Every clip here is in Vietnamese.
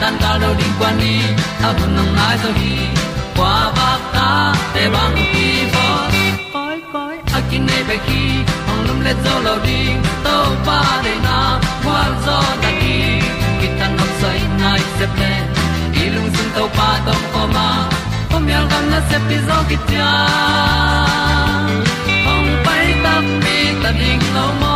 tan cao do di quan đi ta à vẫn nằm mai zo gi qua ba ta để bang đi bo cõi cõi à akin này nei khi hồng ong lum le zo lo di pa để na, qua gió ta đi. Khi ta nằm say nay sẽ lên đi lung sun tàu pa tàu ko ma. Pom yal gam na se pi zo ki tia ong ta đi ta đi lo mơ.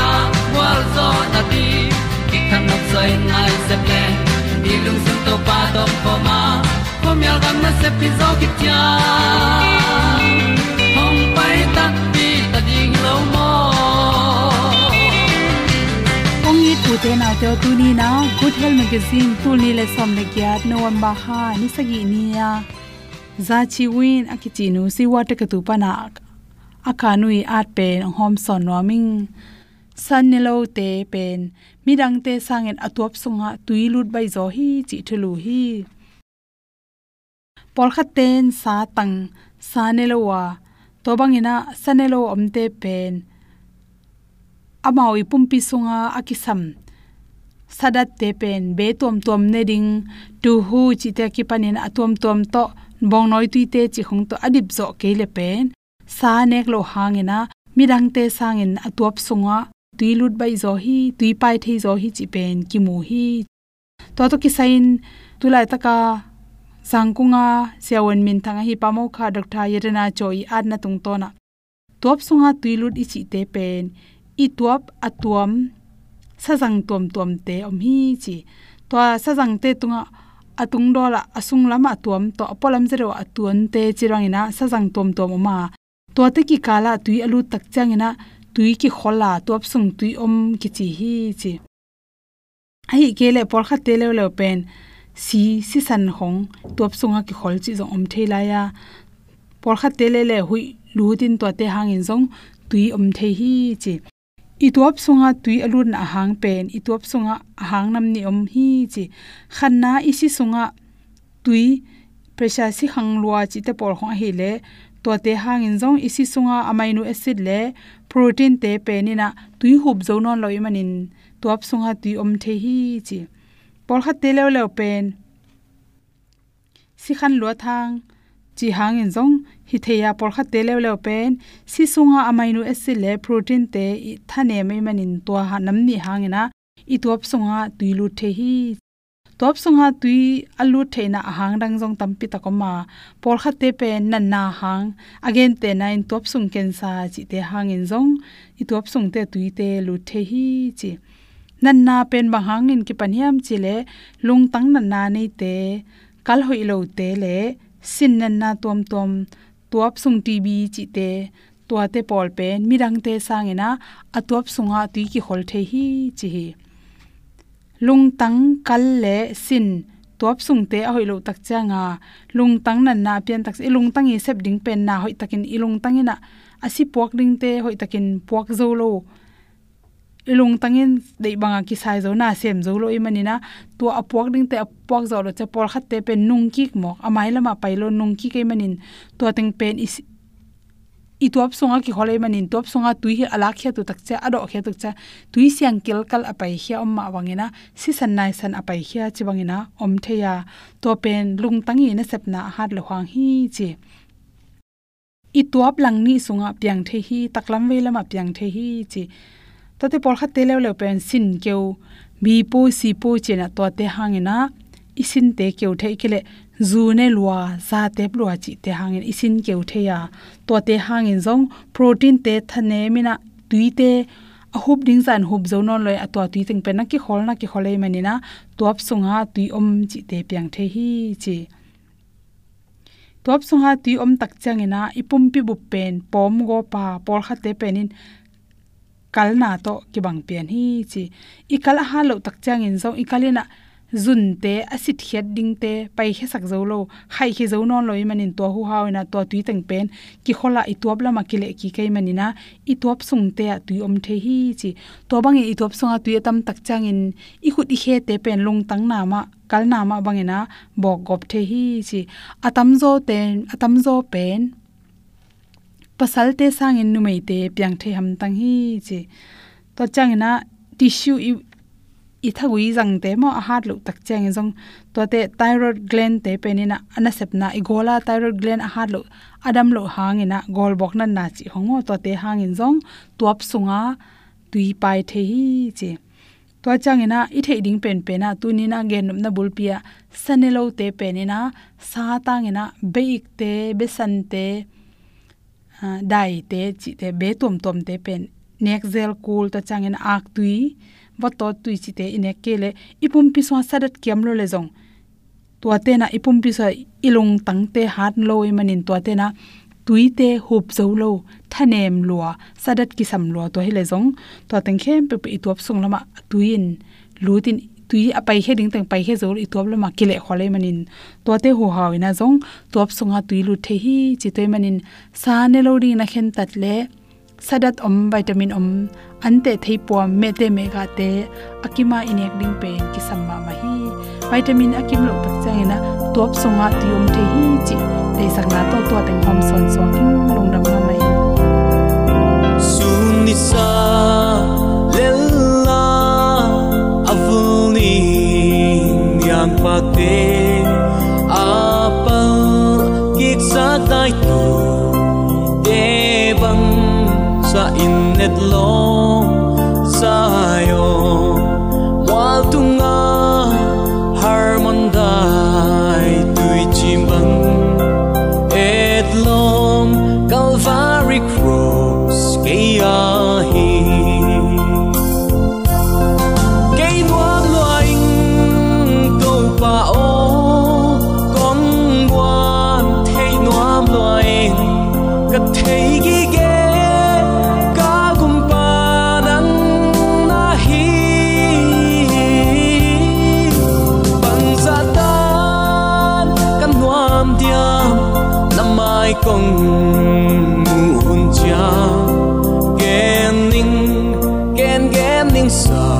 zo na ti ki kan nok sai nai se ple ni lung sun to pa to pa ma. Pom yal gam na se pi zo ki tia hom pai ta ti ta ding lo mo ong ni tu te na te tu ni na good health magazine tu ni le som le kya november ha ni sa gi ni ya za chi win akichi nu si wa te ka tu pa na akanui at pe hom son no ming san ne te pen. Midang te sangen atuap sunga tuilut bai zo hi, chi thulu hi. Pol khaten sa tang sa ne wa. To bangina sanelo omte pen. Amawi pumpi sunga akisam. Sadat te pen. Be tom tom ne ding. Tu hu chi te ki panin atom tom to. Bong noi tu te chi khong to adip zo ke le pen. Sa nek lo hangena midang te sangin atuap sunga tui lut bai zo hi tui pai thei zo hi chi pen ki mu hi. To to ki sain tulai taka sangkunga siawan min thanga hi pamo kha dokta yerena choi adna tung to na top sunga i chi te pen i tuap atuam sajang tom tom te om hi chi to sajang te tunga atung dola asung lama tuam to polam zero atuan te chirangina sajang tom tom ma to te ki kala tui alu tak changena tui ki khola top sung tui om ki chi hi chi. Ai kele por kha te le le pen, si si san hong top sunga ki khol chi zo om thela ya. Por kha te le le hui lu tin to te hang in zong, tui om the hi chi. I tuap sunga tui alun a hang pen, i tuap sunga hang nam ni om hi chi. Khanna isi sunga tui, pressure si hang lua chi te por ho hi le to te hang in zong isi sunga amino acid le protein te pe ni na tui hup zo non loi manin tuap sunga tui om the hi chi. Por kha te le le pen. Si khan lo thang. Chi hang in zong. Hi theya por kha te le le pen. Si sunga amino acid le protein te i thane mai manin to ha nam ni hangena i tuap sunga tui lu the hi top sunga tui alu theina ahang rang jong tampi takoma por kha te pe nan na hang again te nine top sung ken sa chi te hang in jong i top sung te tui te lu the hi chi. Nan na pen ba hang in ki paniam chi le. Lung tang nan na nei te. Kal hoi lo te le. Sin nan na tom tom top sung tv chi te. Tua te pol pen mirang te sangena atop sunga tui ki hol the hi chi hi lung tang kal le sin. Top sung te a hoilo tak changa lung tang nan na pian tak eh, lung tang i sep ding pen na hoi takin. Ilung tangina asi puak ding te hoi takin puak zo lo. Ilung tangin dei banga ki sai zo na, sem zo lo tu à buộc ding te apuak zo lo. Che por khat te pen nung ki mok amai lama pailo nung ki ke manin. Tu teng pen is i tuap songa ki holei manin tuap songa tui hi ala khia tu takcha, ado khia tu cha tui siang kel kal apai khia om ma wangena si san nai san apai khia chi wangena om theya to pen lung tangi na sepna hat lo hwang hi che i tuap lang ni sunga piang the hi, taklam ve lama piang the hi chi. Tate por kha te le le pen sin keu bi po si po chena to te hangena, isin te keu the kele zu ne lua za te lua chi te hangin. Isin keu the ya to te hangin zong. Protein te thane mina. Tui te a hup ding zan hup zo non loi. Atwa tui ting pe na ki khol na ki kholei mani na. Top sunga tui om chi te piang the hi chi. Top sunga tui om tak changena ipum pi bu pen. Pom go pa. Por kha te penin. Kalna to ki bang pian hi chi. Ikal ha lo tak changin zo ikalina zun te asit khiat ding te, pai khe sak zo lo. Khai khe zo non loi manin to hu haw na to tui tang pen. Ki khola i tuap lama kile ki kai manina i tuap sung te a tui om the hi chi. To bang i tuap sunga tui tam tak chang in. I khut i khe te pen lung tang na ma, kal na ma bangena bok gop the hi chi. Atam zo ten atam zo pen. Pasal te sang in numei te pyang the ham tang hi chi. To changina tissue i thagui jang te mo a lu tak cheng jong to te thyroid gland te penina ana sepna i thyroid gland a hat lu adam lo hangina, gol bok na na chi hongo to te hangin jong tuap sunga, tui pai the hi che to changina i thei ding pen pena tunina gen na bulpia sanelo te penina sa tangina beik te, besan te dai te, chi te be tom tom te pen, nek zel kul to changin ak tui wa to tui chi te ine kele ipum pi so sadat kiam lo le jong tua te na ipum pi so ilung tang te hat lo i manin tua te na tui te hup zo lo thanem lua, sadat ki sam lo to hele jong to teng khem pe i top sung lama tuin lutin tui apai he ding teng pai he zo i top lama kile khole manin. To te hu hawina jong top sunga tui lu the hi, chi toy manin, sa ne lo ri na khen tat le sadat om vitamin om ante thei pom me te me ga te akima inek ding pen ki samma ma hi vitamin akim lo tak changena top songa tium te hi chi te sakna to to teng hom son so king long dam ma mai sun ni sa lella avulni yang pa te apa kik sa dai innet lo gen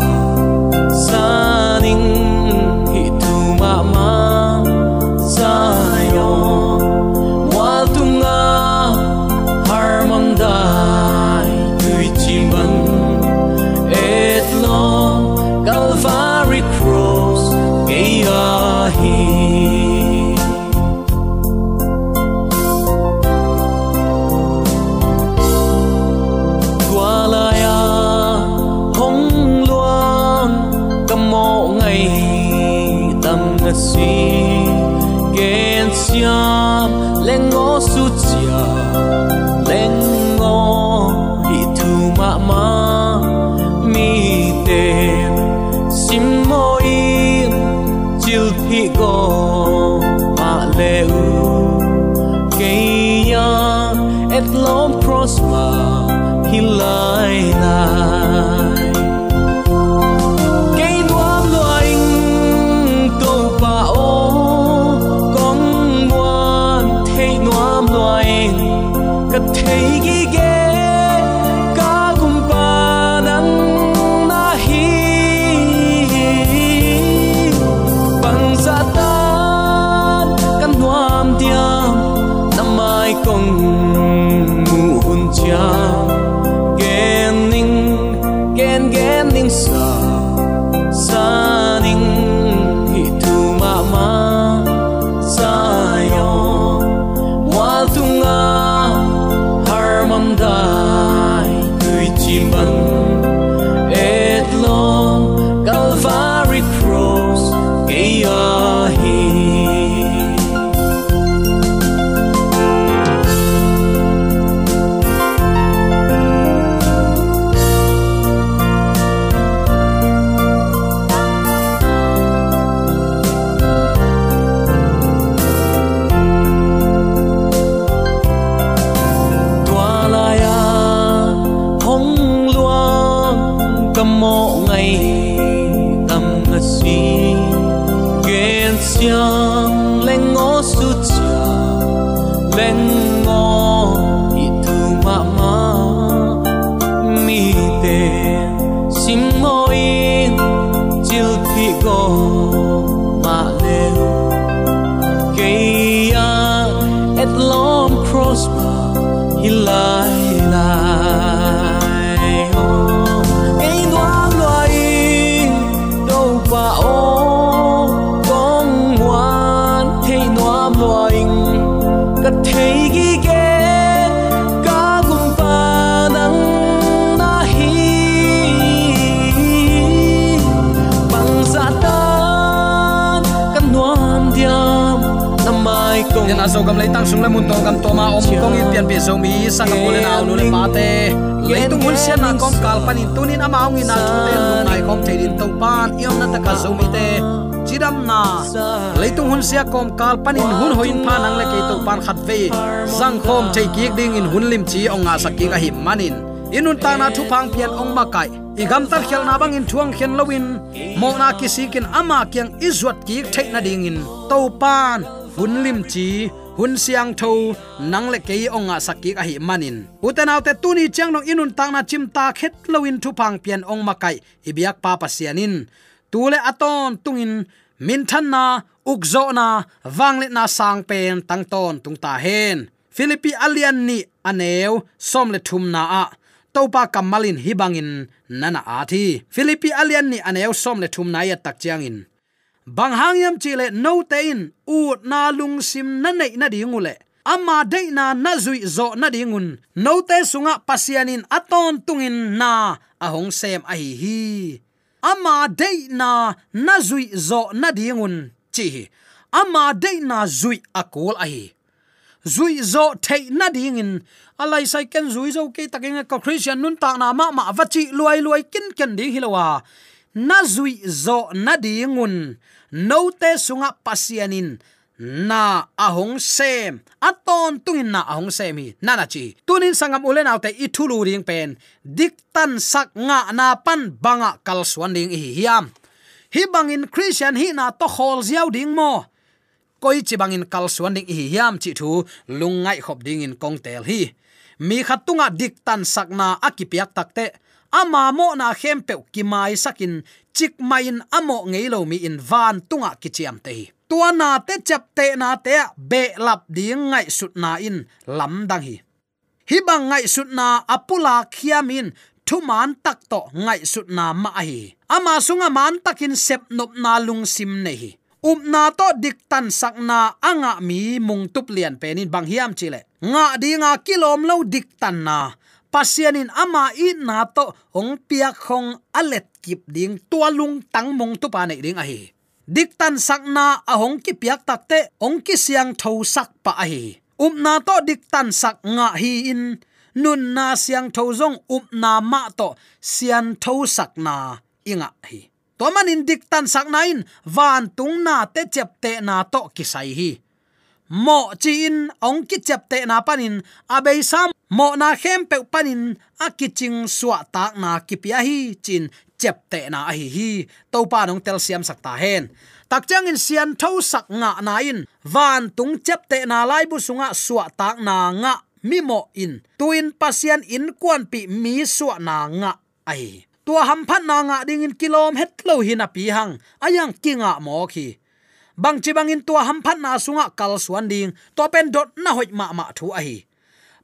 het land plasma hilaila gam leitang sung lemun to gam toma om kong i pian pi zo mi sang ko le na nu le pa te leitung hun sian na kom kal panin tunin ama ong ina chu te nu nai kom te din to pan iom na ta ka zo mi te chidam na leitung hun sia kom kal panin hun hoin pha nang le ke to pan khat ve sang khom thei ki ding in hun lim chi ong nga sakki ka him manin inun ta na thu phang pian ong ma kai igam tar khel na bang in thuang khen lowin mo na kisikin ama kyang izwat ki thei na ding in to pan hun lim chi hun siang tho nang le ke onga sakki a hi manin. Uten autte tuni chang nong inun tang na chim ta khet lowin thu pang pian ong makai ibiak pa pasianin tule aton tungin min than na ukzo na wangle na sang pen tang ton tung ta hen. Philippi alian ni aneu, som le thum na a. Topa kamalin hibangin nana athi philippi alian ni aneu, som le thum na ya tak chiang in bang hangyam chile no tein u na lung sim na nei na dingule ama de na na zui zo na dingun. No te sunga pasianin aton tungin na, ahong sem ai hi ama de na na zui zo na dingun, chi ama de na zui akol ai zui zo thei na dingin. Alai sai ken zui zo ke taking ka christian nun ta na ma ma vachi luai luai kin ken ding hilowa na zui zo na dingun no te sunga pasianin. Na ahong sem. Aton tungin na ahong sem hi. Nana chi. Tunin sangam ulen autte ithulu ring pen. Diktan sak nga na pan banga kalswan ding hi. Hiam. Hi bangin christian hi na to hol ziaw ding mo. Koi chi bangin kalsuan ding hi. Hiam chi thu lungai khop ding in kong tel hi. Mi khatunga diktan sakna akipiak takte ama mo na khem pe ki mai sakin, chik main amo ngei lo mi in van tunga ki chiam te tua na te chap te na te be lap ding ngai sut na in, lam dang hi. Hi bang ngai sut na apula khiamin thu man tak to ngai sut na ma hi. Ama sunga man takin sep nop na lung sim nei hi. Up na to dik tan sak na anga mi mung tup lian penin bang hiam chile. Nga dinga kilom lo dik tan na pasian in ama i na to ong pia khong alet kip ding tua lung tang mong tu pa nei ding a hi dik tan sak na a hong ki piak tak te ong ki siang tho sak pa a hi um na to dik tan sak nga hi in. Nun na siang tho zong um na ma to sian tho sak na inga hi. To man in dik tan sak na in, van tung na te chep te na to ki sai hi mo chi in ong ki chep te na panin abei sam. Mo na khem pe panin, a kiching suwa tak na kipia hi, chin chep te na hi hi. To pa nong tel siam sak ta hen. Tak chang in sian tho sak nga na in. Van tung chep te na lai bu sunga suwa tak na nga, mi mo in. Tuin pasian in kwan pi mi suwa na nga ai tua ham phat na nga ding in kilom het lo hin a pi hang. Ayang kinga mo khi bang chi bang in tua ham phat na sunga kal suan ding, to pen dot na hoi ma ma thu a hi.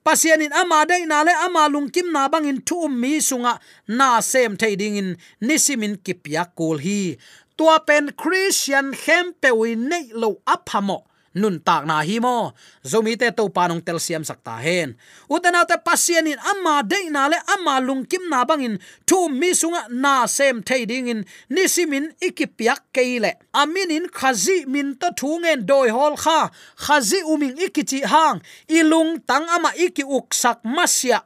Pasian in ama dei na le ama lung kim na bang in thu um mi sunga na sem thei ding in nisimin kipya kul hi. Tua pen christian hem pe wi nei lo aphamo nun tak na hi mo. Zomi te to panong tel siam sakta hen. Utena te pasien in amma de na le amma lungkim na bangin thu mi sunga na sem thei ding in. Nisimin ikipiak keile amin in khazi min to thungen doi hol kha. Khazi uming ikichi hang. Ilung tang ama iki uksak masya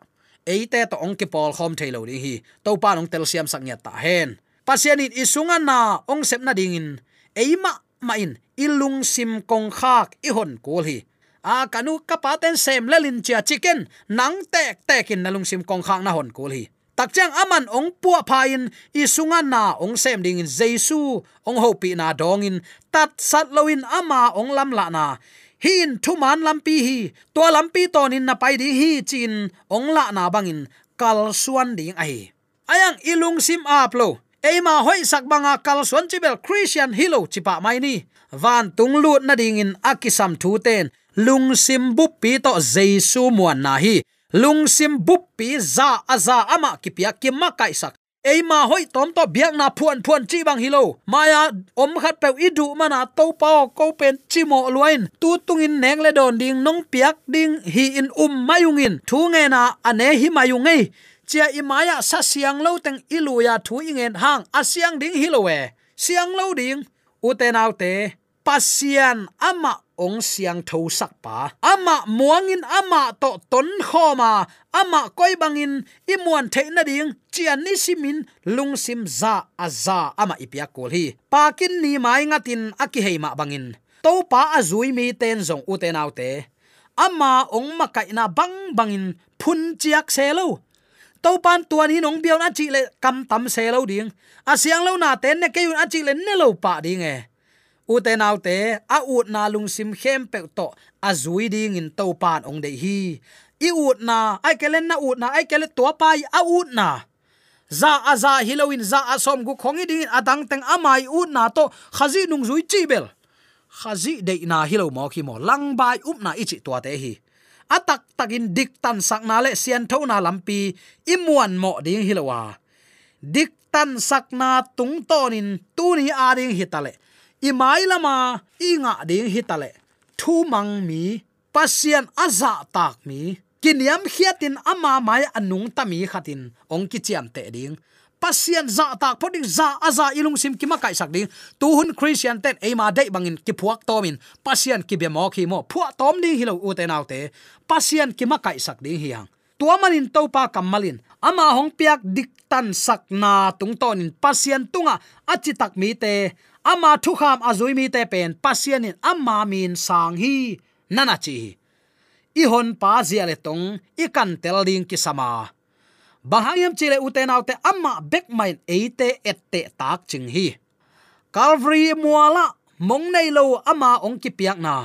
eite to ongki pol khom thailo ri hi. To panong tel siam sak nya ta hen. Pasien in isunga na ong sep na ding in. Eima ma in ilung sim kong khak i hon kul à, hi a kanu kapaten sem lelin chia chicken nang tek tekin nalung sim kong khak na hon kul à, hi takchang aman ong puwa phain sunga na ong sem ding in jesu ong hopi na dong in. Tat sat loin ama ong lam la na. Hin thu man lampi hi to lampi ton in na pai di hi chin ong la na bangin kal suan ding ai ayang ilung sim aplo lo eima hoi sak banga kal suan chibel christian hilo chipa mai ni. Van tung lut na ding in akisam thu ten. Lung sim bup pi to jesu muan na hi. Lung sim bup pi za aza ama kipia kimma kai sak. Eima hoi tom to biak na phuan phuan chi bang hilo. Maya, om khat pe idu mana to pa ko pen chi mo luain. Tu tung in neng le don ding nong piak ding hi in um mayungin thu nge na ane hi mayung ei chia imaya sa siang lo teng iluya thu ingen hang. Asiang ding hilowe siang lo ding uten autte pasian ama ong siang tho sak pa. Ama muangin ama to ton khoma ama koi bangin imuan theina ding. Chian ni simin lungsim za aza ama ipia kol hi. Pakin ni mai ngatin aki heima bangin to pa azui mi ten zong uten autte ama ong makai na bang bangin phun chiak selo to pan tuan hi nong biao na chi le kam tam se lo ding. A siang lo na ten ne ke yun a chi le ne lo pa ding e. U te nau te, a ut na lung sim khem pe to, a zui ding in to pan ong dei hi. I ut na, ai ke len na ut na, ai ke le to pai, a ut na. Za a za hiloin za asom gu khongi ding adang teng amai ut na to khazi nung zui chi bel. Khazi de na hilo mo ki mo, lang bai up na ichi to te hi atak takin dik tan sak na le sian tho na lampi, imuan mo ding hilowa. Dik tan sak na tung tonin, tu ni a ding hitale. Imai lama, inga ding hitale. Thu mang mi, pasian aza tak mi. Kiniam khiatin ama mai anung tami khatin. Ong ki chiam te ding pasien za tak poding za aza ilung sim ki makai sak ding. Tu hun christian ten e ma dei bangin ki phuak tomin pasien ki be mo khi mo phua tom ding hilo u te naw te. Pasien ki makai sak ding hiang tua manin to pa kamalin ama hong piak dik tan sak na tung tonin pasian tunga achi tak mi te. Ama thu kham azui mi te pen. Pasien in ama min sang hi. Nana chi i hon pa zia le tong. I kan tel ding ki sama bahayam chile uten autte amma bek main eite ette tak ching hi. Calvary muala, mong nei lo ama ong ki piak na.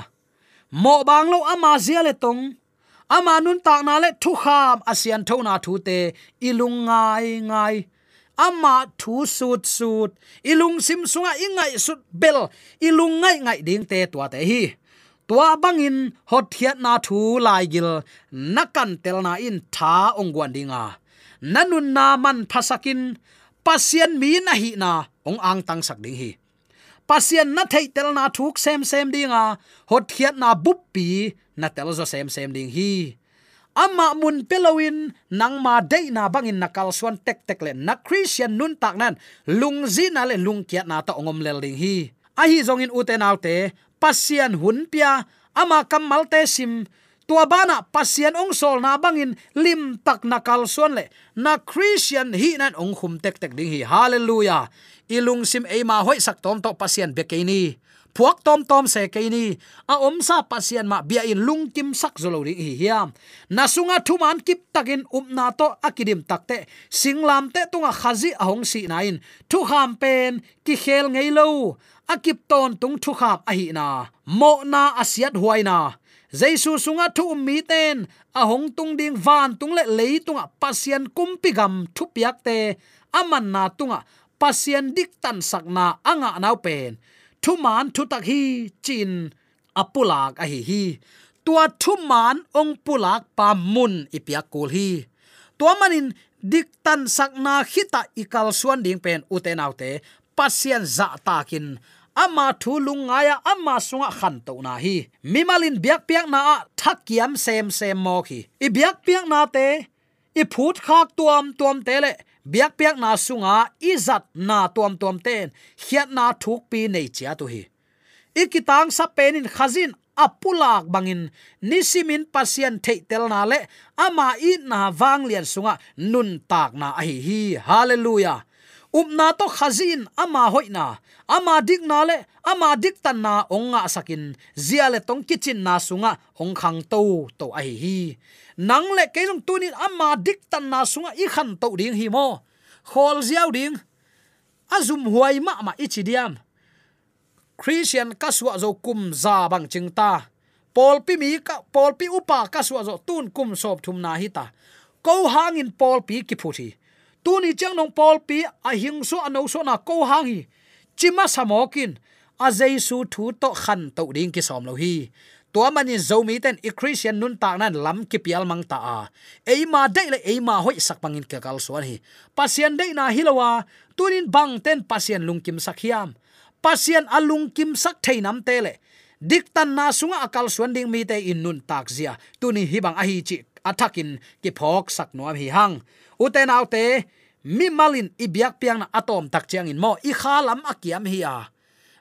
Mo bang lo ama zia le tong. Ama nun tak na le thu kham asian tho na thu te. Ilung ngai ngai. Ama thu sut sut. Ilung sim sunga ingai sut bel. Ilung ngai ngai ding te tua te hi. Tua bangin hot hiat na thu lai gil. Nakan tel na in tha ong gwan dinga nanun na man phasakin pasien mi na hi na, ong ang tang sak ding hi. Pasien na thei tel na thuk sem sem dinga hot khiat na buppi na tel zo sem sem ding hi. Ama mun pelawin, nang ma dei na bangin nakal swan tek tek le na christian nun tak nan, lung zi na le lung kiat na ta ongom lel ding hi. A hi zong in uten autte pasien hun pia ama kamal te sim tua bana pasian ong sol na bangin lim tak nakal suan le. Na christian hi nan ong khum tek tek ding hi. Hallelujah. Ilung sim e ma hoi sak tom to pasian be ke ni. Phuak tom tom se ke ni. A om sa pasian ma bia in lung kim sak zolo ri hi hiam. Na sunga thuman kip takin um na to akidim takte singlam te tunga khazi ahong si nain thu kham pen ki khel ngei lo. Akip ton tung thu khap a hi na. Mo na asiat huai na jaisu sunga thu mi ten ahong à, tung ding van tung le lei tunga pasien kumpi gam thu piak te aman à, na tunga pasien dik tan sakna anga nau pen thu man thu tak hi, chin. À, Apulak a hi hi. Tua thu man ong pulak pa mun ipiak kul hi. Tua manin dik tan sakna khita ikal suan ding pen uten autte pasien za dạ takin ama thu lungaya ama sunga khan to na hi. Mimalin biak piak na thakiam sem sem mo khi. I biak piak na te, i phut khak tuam tuam te le. Biak piak na sunga izat na tuam tuam ten hiat na thuk pi nei chia tu hi. Ikitang sa penin khazin, apulak bangin. Nisimin pasien thei tel na le. Ama i na wang lian sunga, nun tak na a hi hi. Hallelujah upna to khazin, ama hoina ama dik na le, ama dik tan na onga sakin. Zia le tong kitchen na sunga ong khang to to ai hi nang le ke jong tunin, ama dik tan na sunga, i khan to ding hi mo. Khol ziaw ding. Azum huai ma ma ichi diam. Christian kaswa zo kum za bang chingta pol pi mi ka pol pi upa kaswa zo tun kum sop thum na hi ta. Ko hangin pol pi ki phuthi tu ni chang nong pol pi a hing so ano so na ko hangi chima samokin a jaisu thu to khan to ding ki som lo hi. To mani zomi ten i christian nun ta nan lam ki pial mang ta a. Ei ma dei le ei ma hoi sak pangin ka kal suan hi. Pasien dei na hilowa tunin bang ten pasien lungkim sakhiam pasien alung kim sak theinam tele diktan na sunga akal suan ding mi te in nun tak zia. Tuni hi bang chi athakin ki phok sak nuam hi hang. Uten autte mi malin i biak piang na atom tak chiang in mo. I khalam akiam hi a.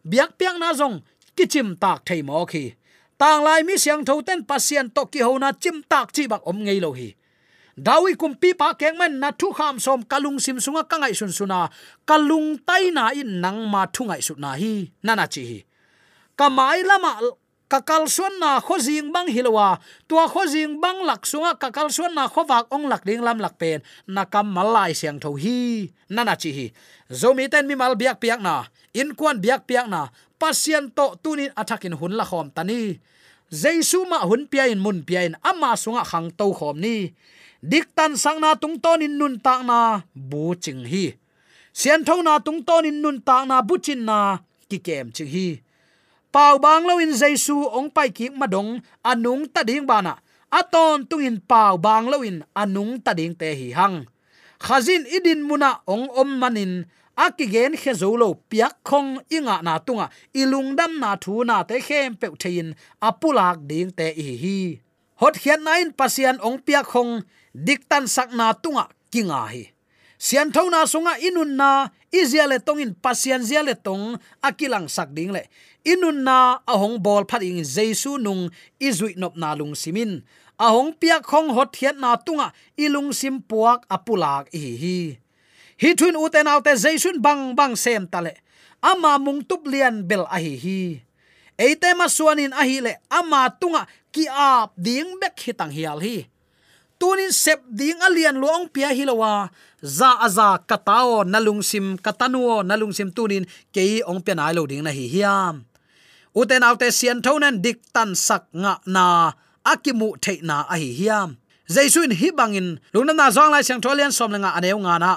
Biak piang na zong, kichim tak thei mo khi. Tang lai mi siang tho ten pasien to ki hona chim tak chi bak om ngei lo hi. Dawi kum pi pa keng men na thu kham som kalung sim sunga kangai sun suna. Kalung tai na in nang ma thungai su na hi. Nana chi hi. Kamai lama kakal suan na kho jing bang hilwa tua kho jing bang lak sunga kakal suan na kho wak ong lak ding lam lak pen. Na kam malai siang tho hi. Nana chi hi. Zomi ten mi mal biak piak na. In kwan biak piak na. Pasien to tunin athakin hun la khom tani jaisu ma hun pia in mun pia in ama sunga khang to khom ni. Dik tan sang na tung ton in nun tak na. Bu ching hi. Sian tho na tung ton in nun tak na, bu chin na. Ki kem chi hi pau bang lo in jaisu ong pai ki madong anung ta ding bana aton tungin pau bang lo in, anung ta ding te hi hang. Khazin idin muna ong om manin akigen khe zolo piak khong inga na tunga. Ilung dam na thu na te khem pe thein apulak ding te hi hi. Hot hian nain pasian ong piak khong diktan sak na tunga kinga hi. Sian thona sunga inun na iziale tongin pasian ziale tong akilang sak ding le inun na ahong bol phat ing jesu nung izui nop na lung simin. Ahong piak khong hot hiat na tunga ilung sim puak apulak hi hi. Hi thun uten autte jaisun bang bang sem tale. Ama mung tup lian bel a hi hi. Eite ma suanin a hi le ama tunga ki ap ding bek hitang hial hi. Tunin sep ding alian luang pia hilowa za aza katao nalung sim katanuo nalung sim tunin kei ong pia nai lo ding na hi hiam uten autte sian thonen dik tan sak nga na akimu theina a hi hiam. Jaisuin hi bangin lungna na zong lai sang tholian som lenga aneu nga na.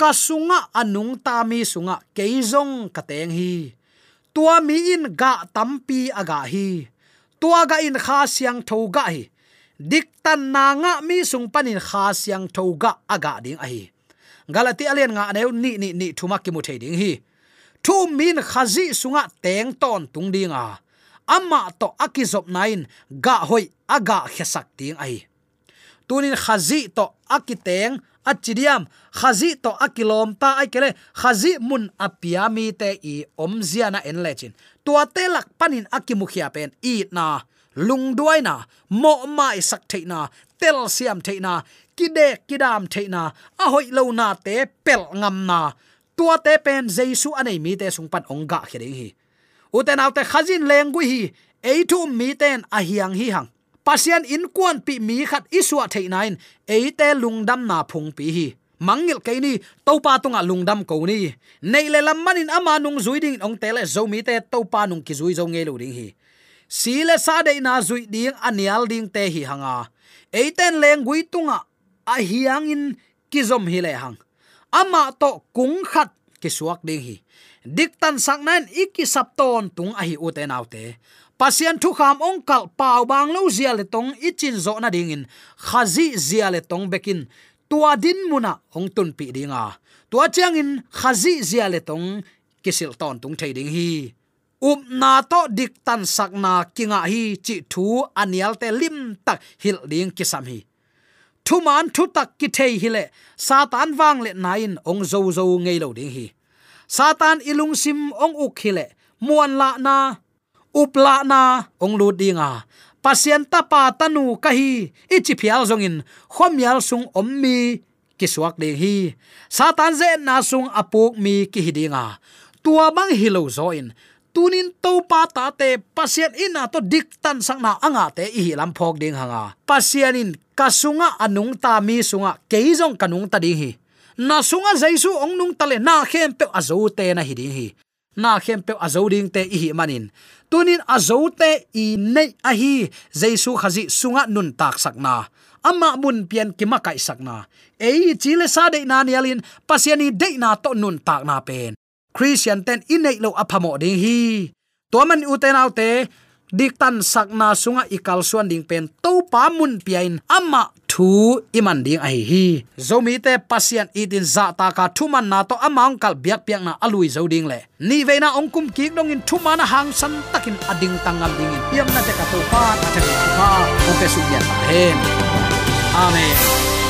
Kasunga anung ta mi sunga keizong kateng hi. Tua mi in ga tampi aga hi. Tua ga in kha siang tho ga hi. Dik tan na nga mi sung panin kha siang tho ga aga ding a hi. Galati alian nga aneu ni ni ni thuma ki mu thei ding hi thu min khazi sunga teng ton tung dinga. Ama to akizop nain ga hoi aga khesak ting ai. Tunin khazi to akiteng achidiam, khazi to akilom ta ai kele, khazi mun apiami te i omziana en lechin tua te lak panin akimukhia pen i na, lung duai na, mo mai sak theina tel siam theina kide kidam theina a hoi lo na te pel ngam na tua te pen jesu anei mi te sung pan ong ga kheding hi. Uten autte khazin lengui hi, eitu mi ten a hiang hi hang. Pasian in kuan pi mi khat iswa theinain eite lungdam na phung pi hi. Mangil keini topa tunga lungdam ko ni. Nei le lam manin ama nung zuiding ong tele zo mi te topa nung ki zui zo nge lo ding hi. Si le sa de na zui ding anial ding te hi hanga. Eiten leng gui tunga a hiang in kizom hi le hang ama to kung khat ki suak ding hi. Dik tan sak nan iki sap ton tung a hi u te nau te pasian thu kham ong kal pau bang lo zia le tong ichin zo na ding in. Khazi zia le tong bekin. Tua din muna ong tun pi dinga tua chang in khazi zia le tong kisil ton tung thei ding hi. Up na to dik tan sak na kinga hi chi thu anial te lim tak hil ding kisam hi thu man thu tak ki thei hi le. Satan wang le nain ong zo zo ngei lo ding hi. Satan ilung sim ong uk hi le. Muan la na, up upla na, ong lu dinga pasien ta pa tanu ka hi. Ichi phial zongin khomial sung ommi ki suak ding hi. Satan ze na sung apuk mi ki hidinga tua bang hilo zoin tunin to pa ta te, pasien ina to dik tan sang na anga te i lam phok ding hanga. Pasien in kasunga anung ta mi sunga keizong kanung ta ding hi. Na sunga jaisu ong nung tale na khem pe azo te na hi ding hi. Na khem pe azo ding te i manin. Tunin azote i nei a hi, jaisu khazi sunga nun tak sakna ama mun pian kima kai sakna ei chile sa de na nialin pasiani de na to nun tak na pen. Christian ten inei lo aphamo ding hi. To man uten autte dik tan sakna sunga ikal suan ding pen to pa mun piain ama thu iman ding ai hi. Zomi te pasian itin za ta ka thuman na to amang kal biak piak na alui zo ding le. Ni ve na ong kum ki dong in thuma na hang san takin ading tangam ding in. Yam na te ka to pa ta te pa o pe su ya ta hen amen.